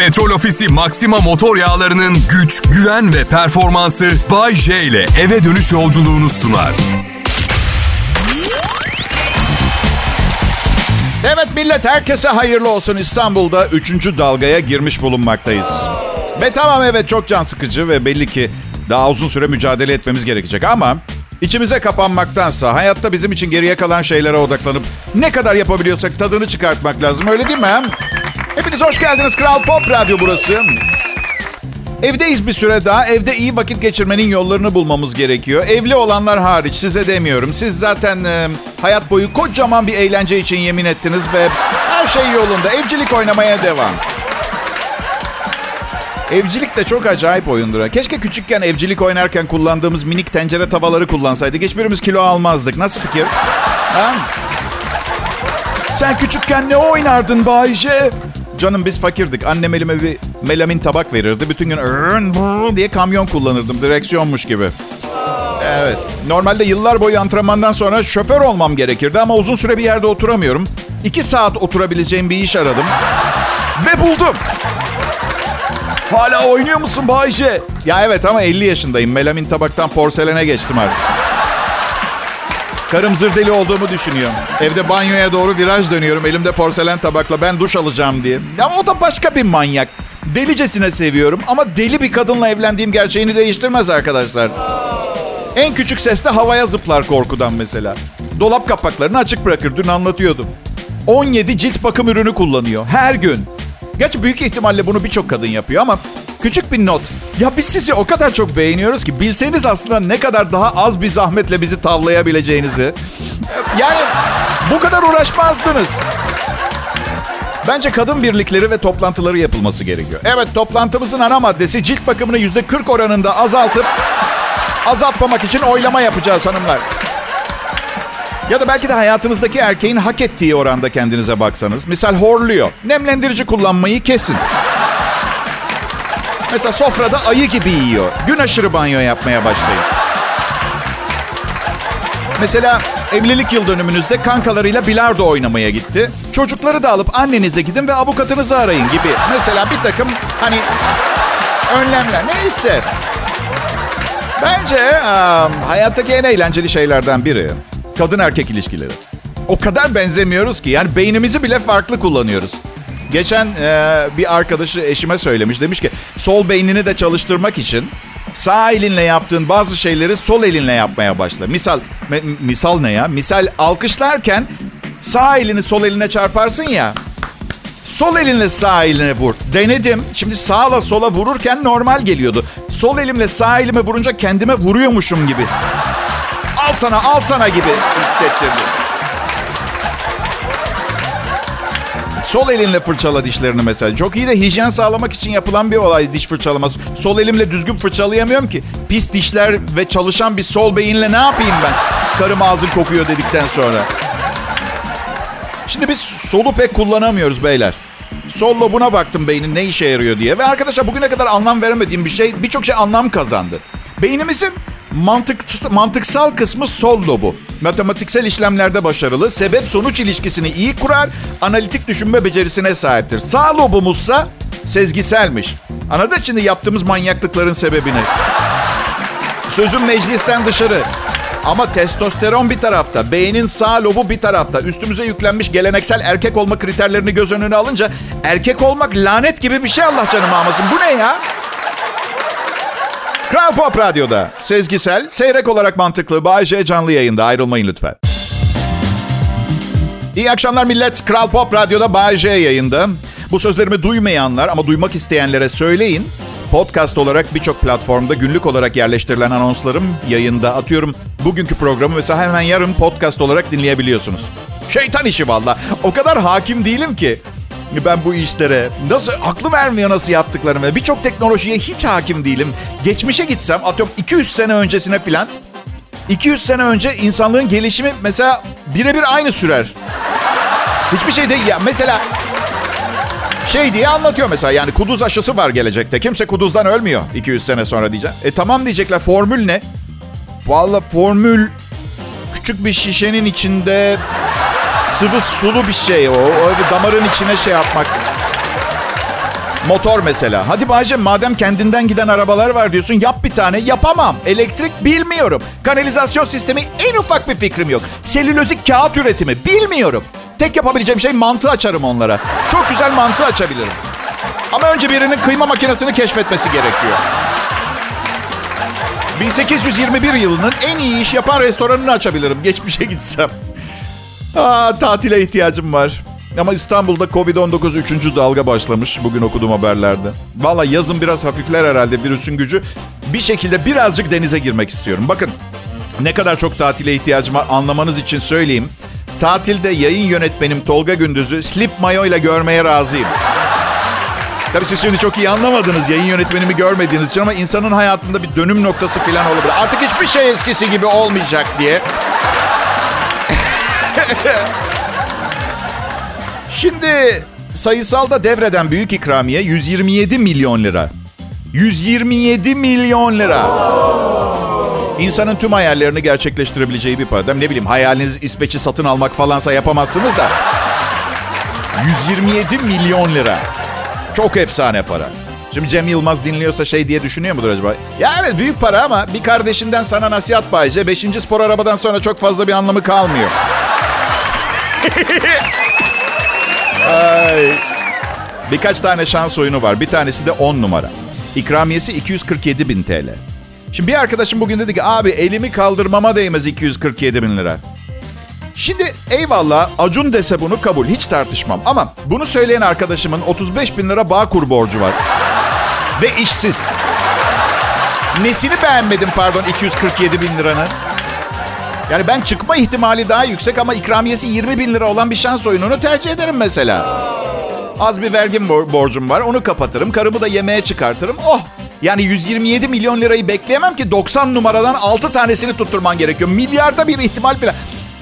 Petrol Ofisi Maxima motor yağlarının güç, güven ve performansı Bay J ile eve dönüş yolculuğunu sunar. Evet millet herkese hayırlı olsun. İstanbul'da 3. dalgaya girmiş bulunmaktayız. Ve tamam evet çok can sıkıcı ve belli ki daha uzun süre mücadele etmemiz gerekecek ama içimize kapanmaktansa hayatta bizim için geriye kalan şeylere odaklanıp ne kadar yapabiliyorsak tadını çıkartmak lazım öyle değil mi? Hepiniz hoş geldiniz Kral Pop Radyo burası. Evdeyiz bir süre daha. Evde iyi vakit geçirmenin yollarını bulmamız gerekiyor. Evli olanlar hariç size demiyorum. Siz zaten e, hayat boyu kocaman bir eğlence için yemin ettiniz ve her şey yolunda. Evcilik oynamaya devam. Evcilik de çok acayip oyundur. Keşke küçükken evcilik oynarken kullandığımız minik tencere tavaları kullansaydık. Hiçbirimiz kilo almazdık. Nasıl fikir? Ha? Sen küçükken ne oynardın Bayce? Canım biz fakirdik. Annem elime bir melamin tabak verirdi. Bütün gün diye kamyon kullanırdım. Direksiyonmuş gibi. Evet. Normalde yıllar boyu antrenmandan sonra şoför olmam gerekirdi ama uzun süre bir yerde oturamıyorum. İki saat oturabileceğim bir iş aradım. Ve buldum. Hala oynuyor musun Bayce? Ya evet ama 50 yaşındayım. Melamin tabaktan porselene geçtim artık. Karım zırdeli olduğumu düşünüyor. Evde banyoya doğru viraj dönüyorum. Elimde porselen tabakla ben duş alacağım diye. Ama o da başka bir manyak. Delicesine seviyorum ama deli bir kadınla evlendiğim gerçeğini değiştirmez arkadaşlar. En küçük sesle havaya zıplar korkudan mesela. Dolap kapaklarını açık bırakır. Dün anlatıyordum. 17 cilt bakım ürünü kullanıyor her gün. Gerçi büyük ihtimalle bunu birçok kadın yapıyor ama küçük bir not. Ya biz sizi o kadar çok beğeniyoruz ki bilseniz aslında ne kadar daha az bir zahmetle bizi tavlayabileceğinizi. Yani bu kadar uğraşmazdınız. Bence kadın birlikleri ve toplantıları yapılması gerekiyor. Evet toplantımızın ana maddesi cilt bakımını yüzde 40 oranında azaltıp azaltmamak için oylama yapacağız hanımlar. Ya da belki de hayatınızdaki erkeğin hak ettiği oranda kendinize baksanız. Misal horluyor. Nemlendirici kullanmayı kesin. Mesela sofrada ayı gibi yiyor. Gün aşırı banyo yapmaya başlayın. Mesela evlilik yıl dönümünüzde kankalarıyla bilardo oynamaya gitti. Çocukları da alıp annenize gidin ve avukatınızı arayın gibi. Mesela bir takım hani önlemler neyse. Bence um, hayattaki en eğlenceli şeylerden biri kadın erkek ilişkileri. O kadar benzemiyoruz ki yani beynimizi bile farklı kullanıyoruz. Geçen e, bir arkadaşı eşime söylemiş. Demiş ki sol beynini de çalıştırmak için sağ elinle yaptığın bazı şeyleri sol elinle yapmaya başla. Misal me- misal ne ya? Misal alkışlarken sağ elini sol eline çarparsın ya. Sol elinle sağ eline vur. Denedim. Şimdi sağla sola vururken normal geliyordu. Sol elimle sağ elime vurunca kendime vuruyormuşum gibi. Al sana al sana gibi hissettirdi. Sol elinle fırçala dişlerini mesela. Çok iyi de hijyen sağlamak için yapılan bir olay diş fırçalaması. Sol elimle düzgün fırçalayamıyorum ki. Pis dişler ve çalışan bir sol beyinle ne yapayım ben? Karım ağzın kokuyor dedikten sonra. Şimdi biz solu pek kullanamıyoruz beyler. Sol lobuna baktım beynin ne işe yarıyor diye. Ve arkadaşlar bugüne kadar anlam veremediğim bir şey, birçok şey anlam kazandı. Beynimizin mantık, mantıksal kısmı sol lobu. Matematiksel işlemlerde başarılı, sebep sonuç ilişkisini iyi kurar, analitik düşünme becerisine sahiptir. Sağ lobumuzsa sezgiselmiş. Anladın şimdi yaptığımız manyaklıkların sebebini. Sözüm meclisten dışarı. Ama testosteron bir tarafta, beynin sağ lobu bir tarafta. Üstümüze yüklenmiş geleneksel erkek olma kriterlerini göz önüne alınca erkek olmak lanet gibi bir şey Allah canımı almasın. Bu ne ya? Kral Pop Radyo'da sezgisel, seyrek olarak mantıklı Bay canlı yayında ayrılmayın lütfen. İyi akşamlar millet. Kral Pop Radyo'da Bay yayında. Bu sözlerimi duymayanlar ama duymak isteyenlere söyleyin. Podcast olarak birçok platformda günlük olarak yerleştirilen anonslarım yayında. Atıyorum bugünkü programı mesela hemen yarın podcast olarak dinleyebiliyorsunuz. Şeytan işi valla. O kadar hakim değilim ki ben bu işlere. Nasıl aklım ermiyor nasıl yaptıklarımı. Birçok teknolojiye hiç hakim değilim. Geçmişe gitsem atıyorum 200 sene öncesine falan 200 sene önce insanlığın gelişimi mesela birebir aynı sürer. Hiçbir şey değil ya. Mesela şey diye anlatıyor mesela yani kuduz aşısı var gelecekte. Kimse kuduzdan ölmüyor 200 sene sonra diyeceğim. E tamam diyecekler formül ne? Valla formül küçük bir şişenin içinde sıvı sulu bir şey o. Bir damarın içine şey yapmak. Motor mesela. Hadi Bayce madem kendinden giden arabalar var diyorsun yap bir tane. Yapamam. Elektrik bilmiyorum. Kanalizasyon sistemi en ufak bir fikrim yok. Selülozik kağıt üretimi bilmiyorum. Tek yapabileceğim şey mantı açarım onlara. Çok güzel mantı açabilirim. Ama önce birinin kıyma makinesini keşfetmesi gerekiyor. 1821 yılının en iyi iş yapan restoranını açabilirim. Geçmişe gitsem. Aa, tatile ihtiyacım var. Ama İstanbul'da Covid-19 3. dalga başlamış. Bugün okudum haberlerde. Valla yazın biraz hafifler herhalde virüsün gücü. Bir şekilde birazcık denize girmek istiyorum. Bakın ne kadar çok tatile ihtiyacım var anlamanız için söyleyeyim. Tatilde yayın yönetmenim Tolga Gündüz'ü slip mayo ile görmeye razıyım. Tabii siz şimdi çok iyi anlamadınız yayın yönetmenimi görmediğiniz için ama insanın hayatında bir dönüm noktası falan olabilir. Artık hiçbir şey eskisi gibi olmayacak diye. Şimdi sayısalda devreden büyük ikramiye 127 milyon lira. 127 milyon lira. İnsanın tüm hayallerini gerçekleştirebileceği bir para. Ne bileyim hayaliniz İsveç'i satın almak falansa yapamazsınız da. 127 milyon lira. Çok efsane para. Şimdi Cem Yılmaz dinliyorsa şey diye düşünüyor mudur acaba? Ya evet büyük para ama bir kardeşinden sana nasihat bayce. Beşinci spor arabadan sonra çok fazla bir anlamı kalmıyor. Ay. Birkaç tane şans oyunu var. Bir tanesi de 10 numara. İkramiyesi 247 bin TL. Şimdi bir arkadaşım bugün dedi ki abi elimi kaldırmama değmez 247 bin lira. Şimdi eyvallah Acun dese bunu kabul hiç tartışmam. Ama bunu söyleyen arkadaşımın 35 bin lira Bağkur borcu var. Ve işsiz. Nesini beğenmedim pardon 247 bin liranın? Yani ben çıkma ihtimali daha yüksek ama ikramiyesi 20 bin lira olan bir şans oyununu tercih ederim mesela. Az bir vergim borcum var onu kapatırım. Karımı da yemeğe çıkartırım. Oh yani 127 milyon lirayı bekleyemem ki 90 numaradan 6 tanesini tutturman gerekiyor. Milyarda bir ihtimal bile.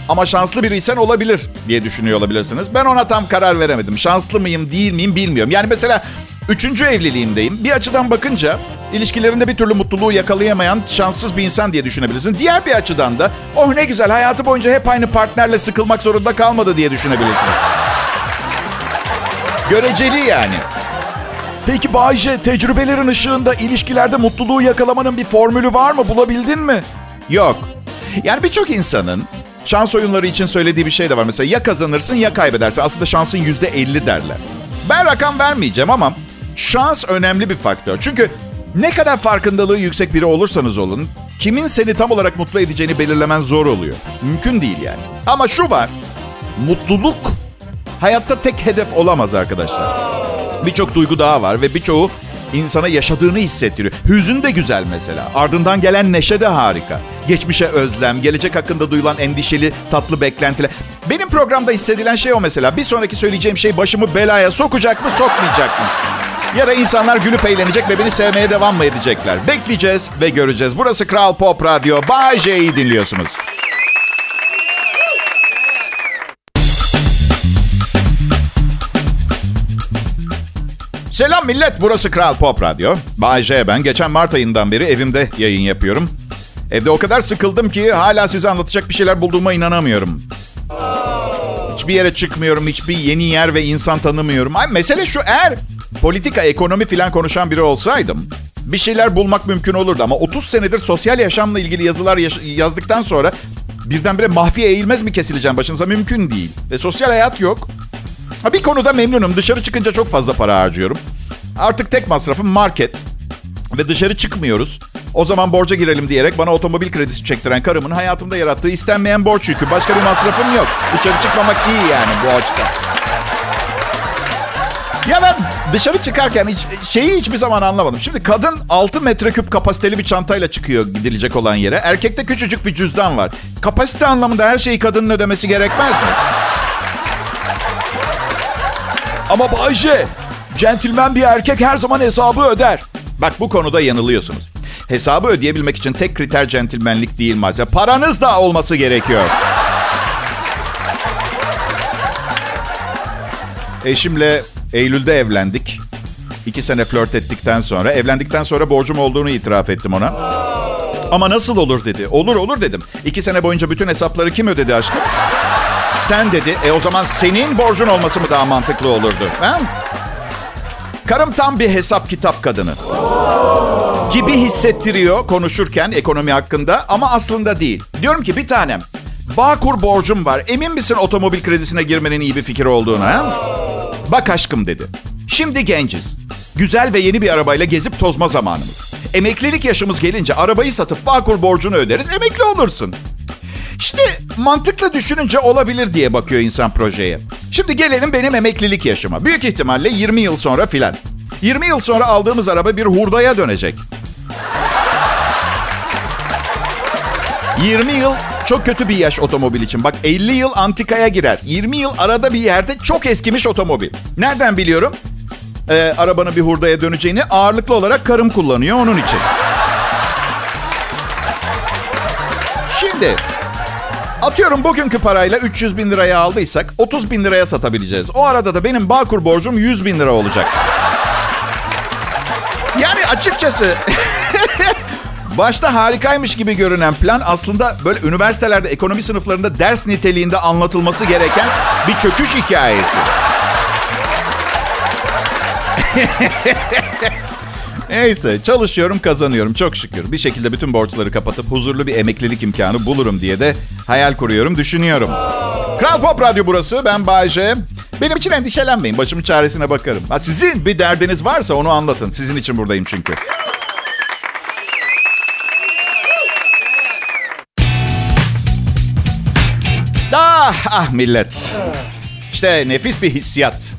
Ama şanslı biriysen olabilir diye düşünüyor olabilirsiniz. Ben ona tam karar veremedim. Şanslı mıyım değil miyim bilmiyorum. Yani mesela üçüncü evliliğimdeyim. Bir açıdan bakınca ilişkilerinde bir türlü mutluluğu yakalayamayan şanssız bir insan diye düşünebilirsin. Diğer bir açıdan da oh ne güzel hayatı boyunca hep aynı partnerle sıkılmak zorunda kalmadı diye düşünebilirsiniz. Göreceli yani. Peki Bayce tecrübelerin ışığında ilişkilerde mutluluğu yakalamanın bir formülü var mı? Bulabildin mi? Yok. Yani birçok insanın şans oyunları için söylediği bir şey de var. Mesela ya kazanırsın ya kaybedersin. Aslında şansın yüzde elli derler. Ben rakam vermeyeceğim ama şans önemli bir faktör. Çünkü ne kadar farkındalığı yüksek biri olursanız olun, kimin seni tam olarak mutlu edeceğini belirlemen zor oluyor. Mümkün değil yani. Ama şu var, mutluluk hayatta tek hedef olamaz arkadaşlar. Birçok duygu daha var ve birçoğu insana yaşadığını hissettiriyor. Hüzün de güzel mesela. Ardından gelen neşe de harika. Geçmişe özlem, gelecek hakkında duyulan endişeli, tatlı beklentiler. Benim programda hissedilen şey o mesela. Bir sonraki söyleyeceğim şey başımı belaya sokacak mı, sokmayacak mı? Ya da insanlar gülüp eğlenecek ve beni sevmeye devam mı edecekler? Bekleyeceğiz ve göreceğiz. Burası Kral Pop Radyo. Bay J'yi dinliyorsunuz. Selam millet, burası Kral Pop Radyo. Bay J ben. Geçen Mart ayından beri evimde yayın yapıyorum. Evde o kadar sıkıldım ki hala size anlatacak bir şeyler bulduğuma inanamıyorum. Hiçbir yere çıkmıyorum, hiçbir yeni yer ve insan tanımıyorum. Ay mesele şu, eğer politika, ekonomi falan konuşan biri olsaydım... Bir şeyler bulmak mümkün olurdu ama 30 senedir sosyal yaşamla ilgili yazılar yaş- yazdıktan sonra birdenbire mahfi eğilmez mi kesileceğim başınıza mümkün değil. Ve sosyal hayat yok. Ha, bir konuda memnunum. Dışarı çıkınca çok fazla para harcıyorum. Artık tek masrafım market. Ve dışarı çıkmıyoruz. O zaman borca girelim diyerek bana otomobil kredisi çektiren karımın hayatımda yarattığı istenmeyen borç yükü. Başka bir masrafım yok. Dışarı çıkmamak iyi yani bu açıdan. Ya ben dışarı çıkarken hiç, şeyi hiçbir zaman anlamadım. Şimdi kadın 6 metreküp kapasiteli bir çantayla çıkıyor gidilecek olan yere. Erkekte küçücük bir cüzdan var. Kapasite anlamında her şeyi kadının ödemesi gerekmez mi? Ama Bayce, centilmen bir erkek her zaman hesabı öder. Bak bu konuda yanılıyorsunuz. Hesabı ödeyebilmek için tek kriter centilmenlik değil maalesef. Paranız da olması gerekiyor. Eşimle Eylül'de evlendik. İki sene flört ettikten sonra, evlendikten sonra borcum olduğunu itiraf ettim ona. Ama nasıl olur dedi. Olur olur dedim. İki sene boyunca bütün hesapları kim ödedi aşkım? Sen dedi. E o zaman senin borcun olması mı daha mantıklı olurdu? Ha? Karım tam bir hesap kitap kadını. Gibi hissettiriyor konuşurken ekonomi hakkında ama aslında değil. Diyorum ki bir tanem Bağkur borcum var. Emin misin otomobil kredisine girmenin iyi bir fikir olduğunu ha? Bak aşkım dedi. Şimdi genciz. Güzel ve yeni bir arabayla gezip tozma zamanımız. Emeklilik yaşımız gelince arabayı satıp Bağkur borcunu öderiz, emekli olursun. İşte mantıklı düşününce olabilir diye bakıyor insan projeye. Şimdi gelelim benim emeklilik yaşıma. Büyük ihtimalle 20 yıl sonra filan. 20 yıl sonra aldığımız araba bir hurdaya dönecek. 20 yıl çok kötü bir yaş otomobil için. Bak 50 yıl antikaya girer. 20 yıl arada bir yerde çok eskimiş otomobil. Nereden biliyorum? Ee, arabanın bir hurdaya döneceğini ağırlıklı olarak karım kullanıyor onun için. Şimdi atıyorum bugünkü parayla 300 bin liraya aldıysak 30 bin liraya satabileceğiz. O arada da benim Bağkur borcum 100 bin lira olacak. Yani açıkçası Başta harikaymış gibi görünen plan aslında böyle üniversitelerde ekonomi sınıflarında ders niteliğinde anlatılması gereken bir çöküş hikayesi. Neyse çalışıyorum kazanıyorum çok şükür. Bir şekilde bütün borçları kapatıp huzurlu bir emeklilik imkanı bulurum diye de hayal kuruyorum, düşünüyorum. Kral Pop Radyo burası. Ben Bayece. Benim için endişelenmeyin. Başımın çaresine bakarım. Ha, sizin bir derdiniz varsa onu anlatın. Sizin için buradayım çünkü. Ah, ah millet. İşte nefis bir hissiyat.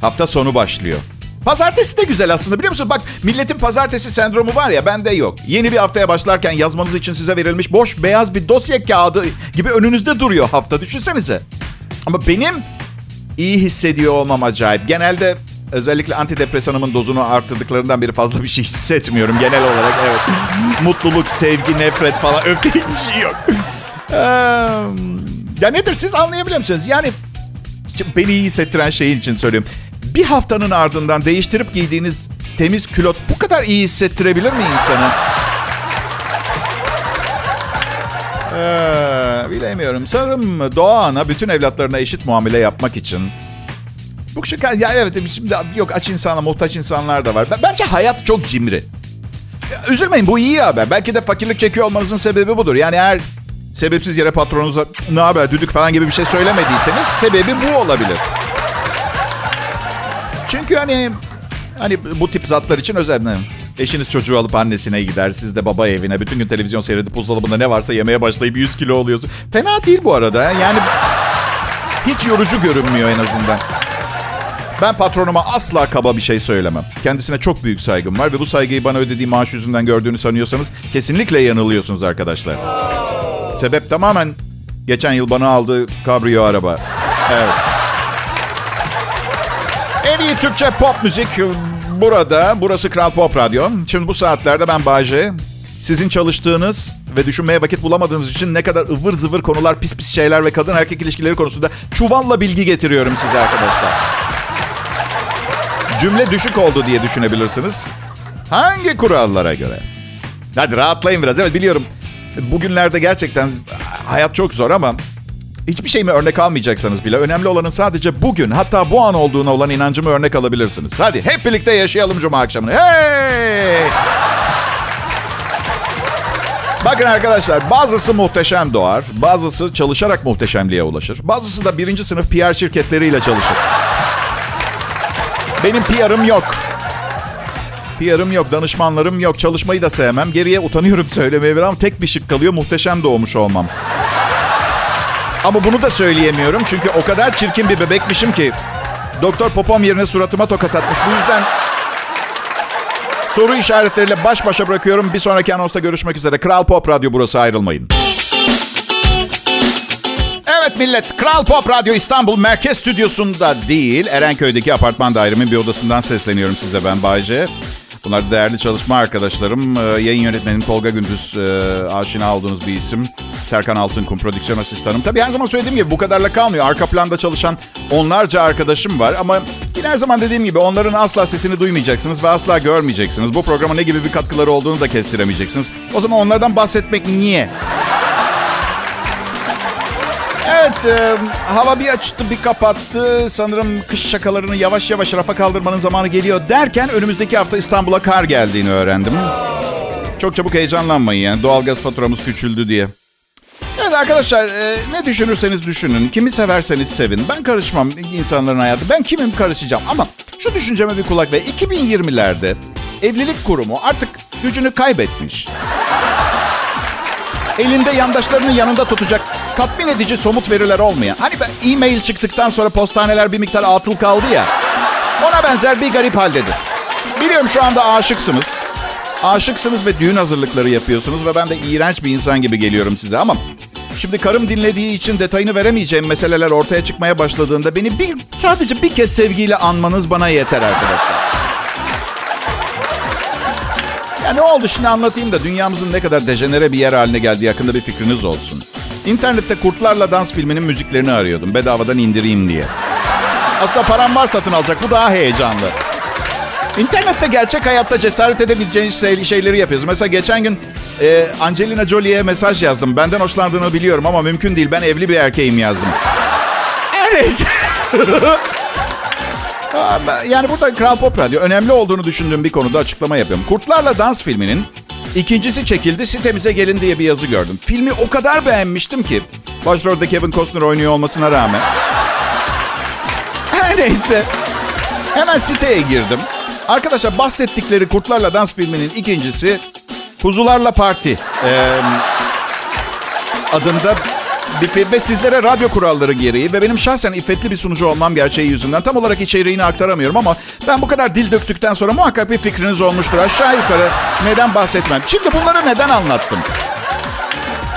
Hafta sonu başlıyor. Pazartesi de güzel aslında biliyor musun? Bak milletin pazartesi sendromu var ya bende yok. Yeni bir haftaya başlarken yazmanız için size verilmiş boş beyaz bir dosya kağıdı gibi önünüzde duruyor hafta düşünsenize. Ama benim iyi hissediyor olmam acayip. Genelde özellikle antidepresanımın dozunu arttırdıklarından beri fazla bir şey hissetmiyorum genel olarak. Evet. Mutluluk, sevgi, nefret falan öfke hiçbir şey yok. Ya nedir siz anlayabiliyor musunuz? Yani beni iyi hissettiren şeyin için söylüyorum. Bir haftanın ardından değiştirip giydiğiniz temiz külot bu kadar iyi hissettirebilir mi insanı? Ee, bilemiyorum. Sanırım doğa ana bütün evlatlarına eşit muamele yapmak için bu şu ya evet şimdi yok aç insanlar, muhtaç insanlar da var. Bence hayat çok cimri. Üzülmeyin bu iyi haber. Belki de fakirlik çekiyor olmanızın sebebi budur. Yani eğer sebepsiz yere patronunuza ne haber düdük falan gibi bir şey söylemediyseniz sebebi bu olabilir. Çünkü hani hani bu tip zatlar için özel. Eşiniz çocuğu alıp annesine gider. Siz de baba evine. Bütün gün televizyon seyredip buzdolabında ne varsa yemeye başlayıp 100 kilo oluyorsun. Fena değil bu arada. Yani hiç yorucu görünmüyor en azından. Ben patronuma asla kaba bir şey söylemem. Kendisine çok büyük saygım var ve bu saygıyı bana ödediği maaş yüzünden gördüğünü sanıyorsanız kesinlikle yanılıyorsunuz arkadaşlar. Sebep tamamen geçen yıl bana aldığı kabrio araba. Evet. En iyi Türkçe pop müzik burada. Burası Kral Pop Radyo. Şimdi bu saatlerde ben Bayce. Sizin çalıştığınız ve düşünmeye vakit bulamadığınız için ne kadar ıvır zıvır konular, pis pis şeyler ve kadın erkek ilişkileri konusunda çuvalla bilgi getiriyorum size arkadaşlar. Cümle düşük oldu diye düşünebilirsiniz. Hangi kurallara göre? Hadi rahatlayın biraz. Evet biliyorum. Bugünlerde gerçekten hayat çok zor ama hiçbir şey mi örnek almayacaksanız bile önemli olanın sadece bugün hatta bu an olduğuna olan inancımı örnek alabilirsiniz. Hadi hep birlikte yaşayalım cuma akşamını. Hey! Bakın arkadaşlar bazısı muhteşem doğar, bazısı çalışarak muhteşemliğe ulaşır. Bazısı da birinci sınıf PR şirketleriyle çalışır. Benim PR'ım yok. PR'ım yok, danışmanlarım yok. Çalışmayı da sevmem. Geriye utanıyorum söylemeye ama tek bir şık kalıyor. Muhteşem doğmuş olmam. Ama bunu da söyleyemiyorum. Çünkü o kadar çirkin bir bebekmişim ki. Doktor popom yerine suratıma tokat atmış. Bu yüzden soru işaretleriyle baş başa bırakıyorum. Bir sonraki anonsta görüşmek üzere. Kral Pop Radyo burası ayrılmayın. Evet millet, Kral Pop Radyo İstanbul Merkez Stüdyosu'nda değil, Erenköy'deki apartman dairemin bir odasından sesleniyorum size ben Bayce. Bunlar değerli çalışma arkadaşlarım. Ee, yayın yönetmenim Tolga Gündüz, e, aşina olduğunuz bir isim. Serkan Altınkum, prodüksiyon asistanım. Tabii her zaman söylediğim gibi bu kadarla kalmıyor. Arka planda çalışan onlarca arkadaşım var. Ama yine her zaman dediğim gibi onların asla sesini duymayacaksınız ve asla görmeyeceksiniz. Bu programa ne gibi bir katkıları olduğunu da kestiremeyeceksiniz. O zaman onlardan bahsetmek niye? Evet, e, hava bir açtı bir kapattı. Sanırım kış şakalarını yavaş yavaş rafa kaldırmanın zamanı geliyor derken önümüzdeki hafta İstanbul'a kar geldiğini öğrendim. Çok çabuk heyecanlanmayın yani doğalgaz faturamız küçüldü diye. Evet arkadaşlar e, ne düşünürseniz düşünün. Kimi severseniz sevin. Ben karışmam insanların hayatı. Ben kimim karışacağım. Ama şu düşünceme bir kulak ve 2020'lerde evlilik kurumu artık gücünü kaybetmiş. Elinde yandaşlarının yanında tutacak tatmin edici somut veriler olmayan. Hani e-mail çıktıktan sonra postaneler bir miktar atıl kaldı ya. Ona benzer bir garip haldedir. Biliyorum şu anda aşıksınız. Aşıksınız ve düğün hazırlıkları yapıyorsunuz ve ben de iğrenç bir insan gibi geliyorum size ama şimdi karım dinlediği için detayını veremeyeceğim meseleler ortaya çıkmaya başladığında beni bir, sadece bir kez sevgiyle anmanız bana yeter arkadaşlar. Ya ne oldu şimdi anlatayım da dünyamızın ne kadar dejenere bir yer haline geldiği hakkında bir fikriniz olsun. İnternette Kurtlarla Dans filminin müziklerini arıyordum bedavadan indireyim diye. Aslında param var satın alacak bu daha heyecanlı. İnternette gerçek hayatta cesaret edebileceğiniz şey- şeyleri yapıyoruz. Mesela geçen gün e, Angelina Jolie'ye mesaj yazdım. Benden hoşlandığını biliyorum ama mümkün değil. Ben evli bir erkeğim yazdım. Evet. Yani burada Kral Pop Radyo önemli olduğunu düşündüğüm bir konuda açıklama yapıyorum. Kurtlarla Dans filminin ikincisi çekildi sitemize gelin diye bir yazı gördüm. Filmi o kadar beğenmiştim ki başrolde Kevin Costner oynuyor olmasına rağmen. Her neyse hemen siteye girdim. Arkadaşlar bahsettikleri Kurtlarla Dans filminin ikincisi Kuzularla Parti ee, adında ve sizlere radyo kuralları gereği ve benim şahsen iffetli bir sunucu olmam gerçeği yüzünden tam olarak içeriğini aktaramıyorum ama ben bu kadar dil döktükten sonra muhakkak bir fikriniz olmuştur. Aşağı yukarı neden bahsetmem. Şimdi bunları neden anlattım?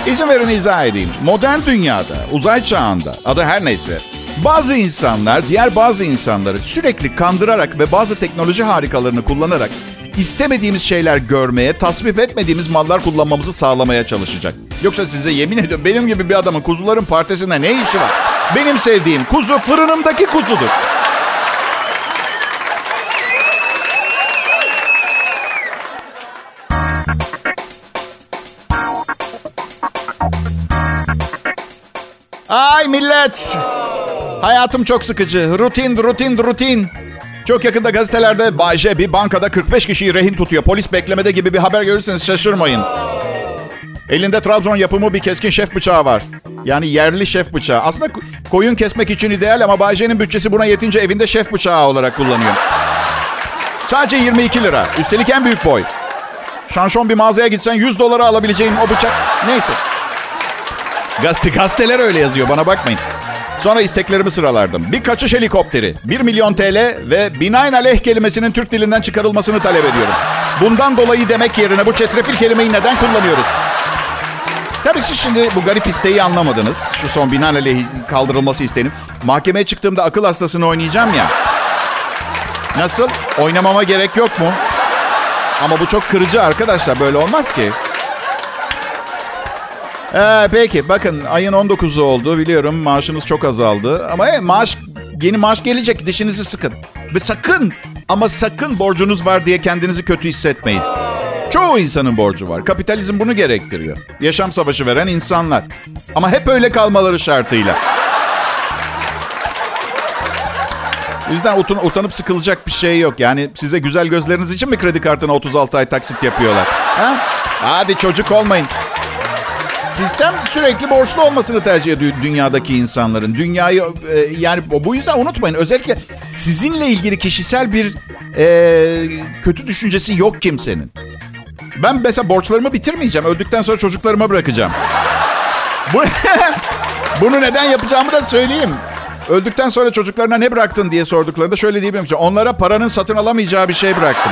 İzin verin izah edeyim. Modern dünyada, uzay çağında, adı her neyse, bazı insanlar diğer bazı insanları sürekli kandırarak ve bazı teknoloji harikalarını kullanarak istemediğimiz şeyler görmeye, tasvip etmediğimiz mallar kullanmamızı sağlamaya çalışacak. Yoksa size yemin ediyorum benim gibi bir adamın kuzuların partisinde ne işi var? Benim sevdiğim kuzu fırınımdaki kuzudur. Ay millet! Hayatım çok sıkıcı. Rutin, rutin, rutin. Çok yakında gazetelerde Bay J bir bankada 45 kişiyi rehin tutuyor. Polis beklemede gibi bir haber görürseniz şaşırmayın. Elinde Trabzon yapımı bir keskin şef bıçağı var. Yani yerli şef bıçağı. Aslında ko- koyun kesmek için ideal ama Bay J'nin bütçesi buna yetince evinde şef bıçağı olarak kullanıyor. Sadece 22 lira. Üstelik en büyük boy. Şanşon bir mağazaya gitsen 100 dolara alabileceğin o bıçak. Neyse. Gazete, gazeteler öyle yazıyor bana bakmayın. Sonra isteklerimi sıralardım. Bir kaçış helikopteri, 1 milyon TL ve binaenaleyh kelimesinin Türk dilinden çıkarılmasını talep ediyorum. Bundan dolayı demek yerine bu çetrefil kelimeyi neden kullanıyoruz? Tabii siz şimdi bu garip isteği anlamadınız. Şu son binaenaleyh kaldırılması istenim. Mahkemeye çıktığımda akıl hastasını oynayacağım ya. Nasıl? Oynamama gerek yok mu? Ama bu çok kırıcı arkadaşlar. Böyle olmaz ki. Ee, peki bakın ayın 19'u oldu biliyorum maaşınız çok azaldı. Ama e, maaş yeni maaş gelecek dişinizi sıkın. Ve sakın ama sakın borcunuz var diye kendinizi kötü hissetmeyin. Çoğu insanın borcu var. Kapitalizm bunu gerektiriyor. Yaşam savaşı veren insanlar. Ama hep öyle kalmaları şartıyla. Yüzden utan- utanıp sıkılacak bir şey yok. Yani size güzel gözleriniz için mi kredi kartına 36 ay taksit yapıyorlar? Ha? Hadi çocuk olmayın. Sistem sürekli borçlu olmasını tercih ediyor dünyadaki insanların. Dünyayı e, yani bu yüzden unutmayın özellikle sizinle ilgili kişisel bir e, kötü düşüncesi yok kimsenin. Ben mesela borçlarımı bitirmeyeceğim. Öldükten sonra çocuklarıma bırakacağım. Bu, bunu neden yapacağımı da söyleyeyim. Öldükten sonra çocuklarına ne bıraktın diye sorduklarında şöyle diyebilirim. Onlara paranın satın alamayacağı bir şey bıraktım.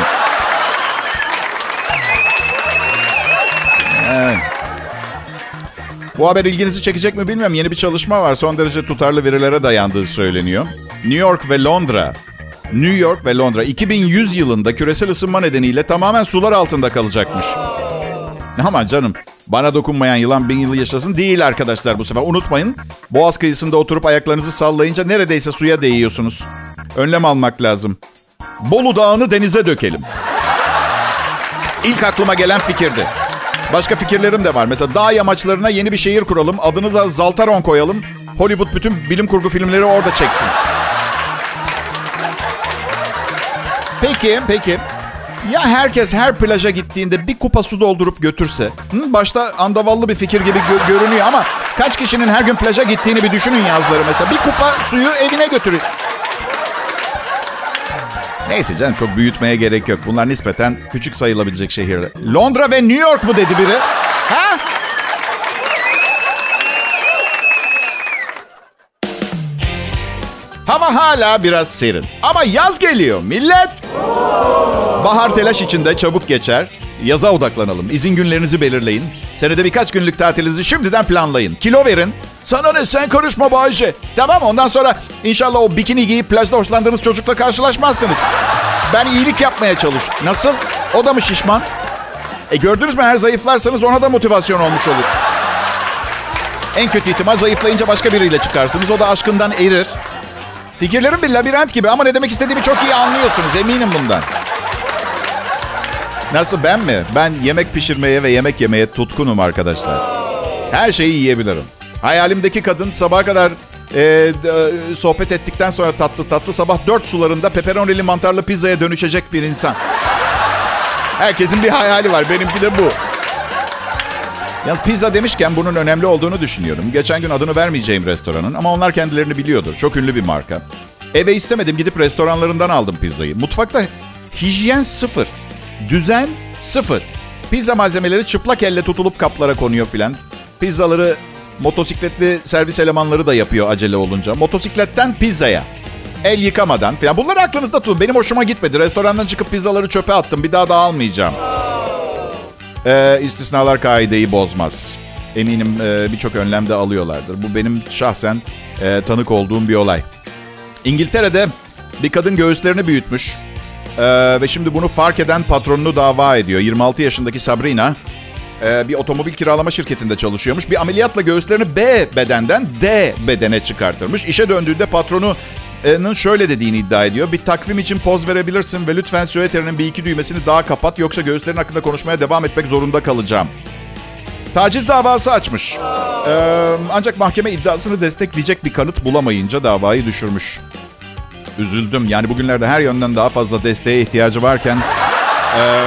Bu haber ilginizi çekecek mi bilmiyorum. Yeni bir çalışma var. Son derece tutarlı verilere dayandığı söyleniyor. New York ve Londra. New York ve Londra 2100 yılında küresel ısınma nedeniyle tamamen sular altında kalacakmış. Aman canım bana dokunmayan yılan bin yıl yaşasın değil arkadaşlar bu sefer. Unutmayın boğaz kıyısında oturup ayaklarınızı sallayınca neredeyse suya değiyorsunuz. Önlem almak lazım. Bolu Dağı'nı denize dökelim. İlk aklıma gelen fikirdi. Başka fikirlerim de var. Mesela dağ yamaçlarına yeni bir şehir kuralım. Adını da Zaltaron koyalım. Hollywood bütün bilim kurgu filmleri orada çeksin. Peki, peki. Ya herkes her plaja gittiğinde bir kupa su doldurup götürse? Hı, başta andavallı bir fikir gibi gö- görünüyor ama kaç kişinin her gün plaja gittiğini bir düşünün yazları mesela. Bir kupa suyu evine götürün. Neyse canım çok büyütmeye gerek yok. Bunlar nispeten küçük sayılabilecek şehirler. Londra ve New York mu dedi biri? Ha? Hava hala biraz serin. Ama yaz geliyor millet. Bahar telaş içinde çabuk geçer. Yaza odaklanalım. İzin günlerinizi belirleyin. Senede birkaç günlük tatilinizi şimdiden planlayın. Kilo verin. Sana ne sen karışma Bayce. Tamam ondan sonra inşallah o bikini giyip plajda hoşlandığınız çocukla karşılaşmazsınız. Ben iyilik yapmaya çalış. Nasıl? O da mı şişman? E gördünüz mü eğer zayıflarsanız ona da motivasyon olmuş olur. En kötü ihtimal zayıflayınca başka biriyle çıkarsınız. O da aşkından erir. Fikirlerim bir labirent gibi ama ne demek istediğimi çok iyi anlıyorsunuz. Eminim bundan. Nasıl ben mi? Ben yemek pişirmeye ve yemek yemeye tutkunum arkadaşlar. Her şeyi yiyebilirim. Hayalimdeki kadın sabaha kadar e, e, sohbet ettikten sonra tatlı tatlı sabah dört sularında pepperonili mantarlı pizzaya dönüşecek bir insan. Herkesin bir hayali var. Benimki de bu. Yalnız pizza demişken bunun önemli olduğunu düşünüyorum. Geçen gün adını vermeyeceğim restoranın ama onlar kendilerini biliyordur. Çok ünlü bir marka. Eve istemedim gidip restoranlarından aldım pizzayı. Mutfakta hijyen sıfır. Düzen sıfır. Pizza malzemeleri çıplak elle tutulup kaplara konuyor filan. Pizzaları motosikletli servis elemanları da yapıyor acele olunca. Motosikletten pizzaya. El yıkamadan falan. Bunları aklınızda tutun. Benim hoşuma gitmedi. Restorandan çıkıp pizzaları çöpe attım. Bir daha da almayacağım. Ee, istisnalar kaideyi bozmaz. Eminim e, birçok önlem de alıyorlardır. Bu benim şahsen e, tanık olduğum bir olay. İngiltere'de bir kadın göğüslerini büyütmüş. Ee, ve şimdi bunu fark eden patronunu dava ediyor. 26 yaşındaki Sabrina e, bir otomobil kiralama şirketinde çalışıyormuş. Bir ameliyatla göğüslerini B bedenden D bedene çıkartırmış. İşe döndüğünde patronunun şöyle dediğini iddia ediyor. Bir takvim için poz verebilirsin ve lütfen süeterinin bir iki düğmesini daha kapat yoksa göğüslerin hakkında konuşmaya devam etmek zorunda kalacağım. Taciz davası açmış. Ee, ancak mahkeme iddiasını destekleyecek bir kanıt bulamayınca davayı düşürmüş. Üzüldüm. Yani bugünlerde her yönden daha fazla desteğe ihtiyacı varken... Ee,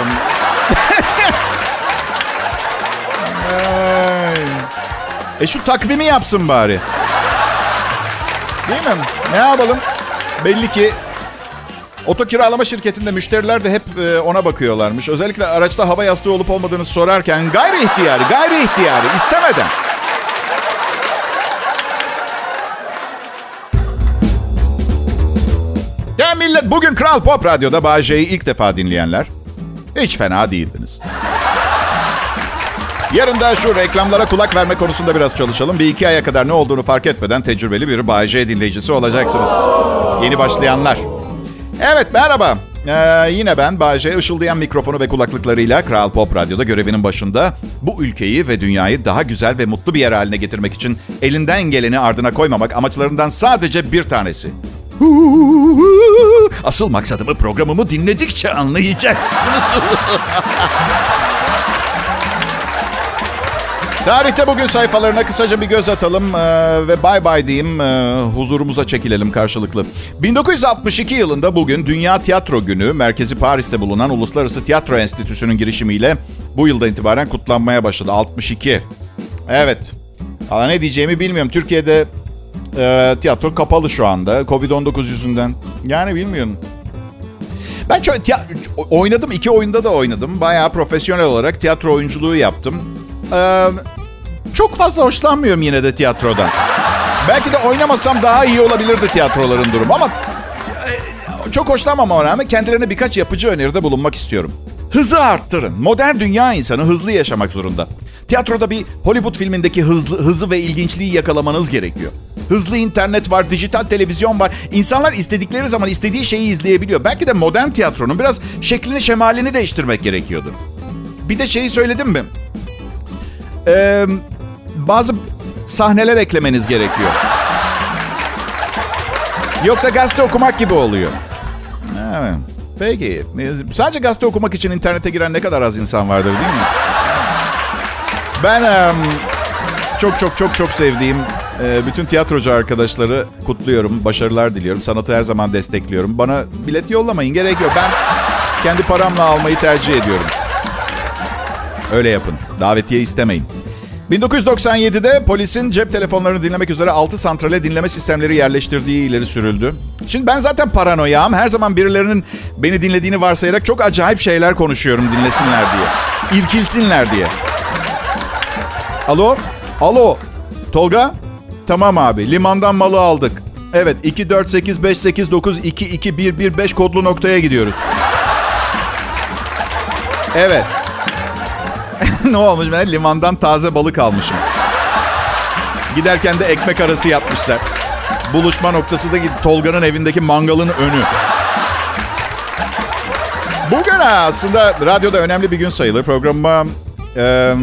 e şu takvimi yapsın bari. Değil mi? Ne yapalım? Belli ki oto kiralama şirketinde müşteriler de hep e, ona bakıyorlarmış. Özellikle araçta hava yastığı olup olmadığını sorarken gayri ihtiyari, gayri ihtiyari, istemeden. Ya millet bugün Kral Pop Radyo'da Bağcay'ı ilk defa dinleyenler hiç fena değildiniz. Yarın da şu reklamlara kulak verme konusunda biraz çalışalım. Bir iki aya kadar ne olduğunu fark etmeden tecrübeli bir Bay J dinleyicisi olacaksınız. Yeni başlayanlar. Evet merhaba. Ee, yine ben Bay J ışıldayan mikrofonu ve kulaklıklarıyla Kral Pop Radyo'da görevinin başında bu ülkeyi ve dünyayı daha güzel ve mutlu bir yer haline getirmek için elinden geleni ardına koymamak amaçlarından sadece bir tanesi. Asıl maksadımı programımı dinledikçe anlayacaksınız. Tarihte bugün sayfalarına kısaca bir göz atalım ee, ve bay bay diyeyim. Ee, huzurumuza çekilelim karşılıklı. 1962 yılında bugün Dünya Tiyatro Günü merkezi Paris'te bulunan Uluslararası Tiyatro Enstitüsü'nün girişimiyle bu yılda itibaren kutlanmaya başladı. 62. Evet. Valla ne diyeceğimi bilmiyorum. Türkiye'de e, tiyatro kapalı şu anda. Covid-19 yüzünden. Yani bilmiyorum. Ben çok tiya- oynadım. iki oyunda da oynadım. Bayağı profesyonel olarak tiyatro oyunculuğu yaptım. Ee, çok fazla hoşlanmıyorum yine de tiyatrodan. Belki de oynamasam daha iyi olabilirdi tiyatroların durumu ama e, çok hoşlanmamama rağmen kendilerine birkaç yapıcı öneride bulunmak istiyorum. Hızı arttırın. Modern dünya insanı hızlı yaşamak zorunda. Tiyatroda bir Hollywood filmindeki hızlı, hızı ve ilginçliği yakalamanız gerekiyor. Hızlı internet var, dijital televizyon var. İnsanlar istedikleri zaman istediği şeyi izleyebiliyor. Belki de modern tiyatronun biraz şeklini şemalini değiştirmek gerekiyordur. Bir de şeyi söyledim mi? Ee, bazı sahneler eklemeniz gerekiyor. Yoksa gazete okumak gibi oluyor. Evet. Peki. Sadece gazete okumak için internete giren ne kadar az insan vardır değil mi? Ben çok çok çok çok sevdiğim Ee, bütün tiyatrocu arkadaşları kutluyorum. Başarılar diliyorum. Sanatı her zaman destekliyorum. Bana bilet yollamayın. Gerek yok. Ben kendi paramla almayı tercih ediyorum. Öyle yapın. Davetiye istemeyin. 1997'de polisin cep telefonlarını dinlemek üzere 6 santrale dinleme sistemleri yerleştirdiği ileri sürüldü. Şimdi ben zaten paranoyam. Her zaman birilerinin beni dinlediğini varsayarak çok acayip şeyler konuşuyorum dinlesinler diye. İrkilsinler diye. Alo? Alo? Tolga? Tamam abi. Limandan malı aldık. Evet 2 4 8 5 8 9 2 2 1 1 5 kodlu noktaya gidiyoruz. Evet. ne olmuş ben limandan taze balık almışım. Giderken de ekmek arası yapmışlar. Buluşma noktası da Tolga'nın evindeki mangalın önü. Bugün aslında radyoda önemli bir gün sayılır. Programıma e,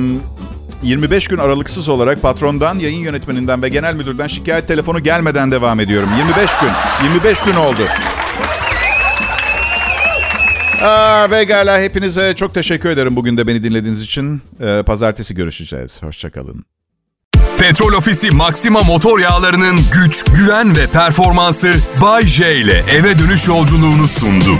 25 gün aralıksız olarak patrondan, yayın yönetmeninden ve genel müdürden şikayet telefonu gelmeden devam ediyorum. 25 gün. 25 gün oldu. Aa, pekala hepinize çok teşekkür ederim bugün de beni dinlediğiniz için. Ee, pazartesi görüşeceğiz. Hoşçakalın. Petrol Ofisi Maxima motor yağlarının güç, güven ve performansı Bay J ile eve dönüş yolculuğunu sundu.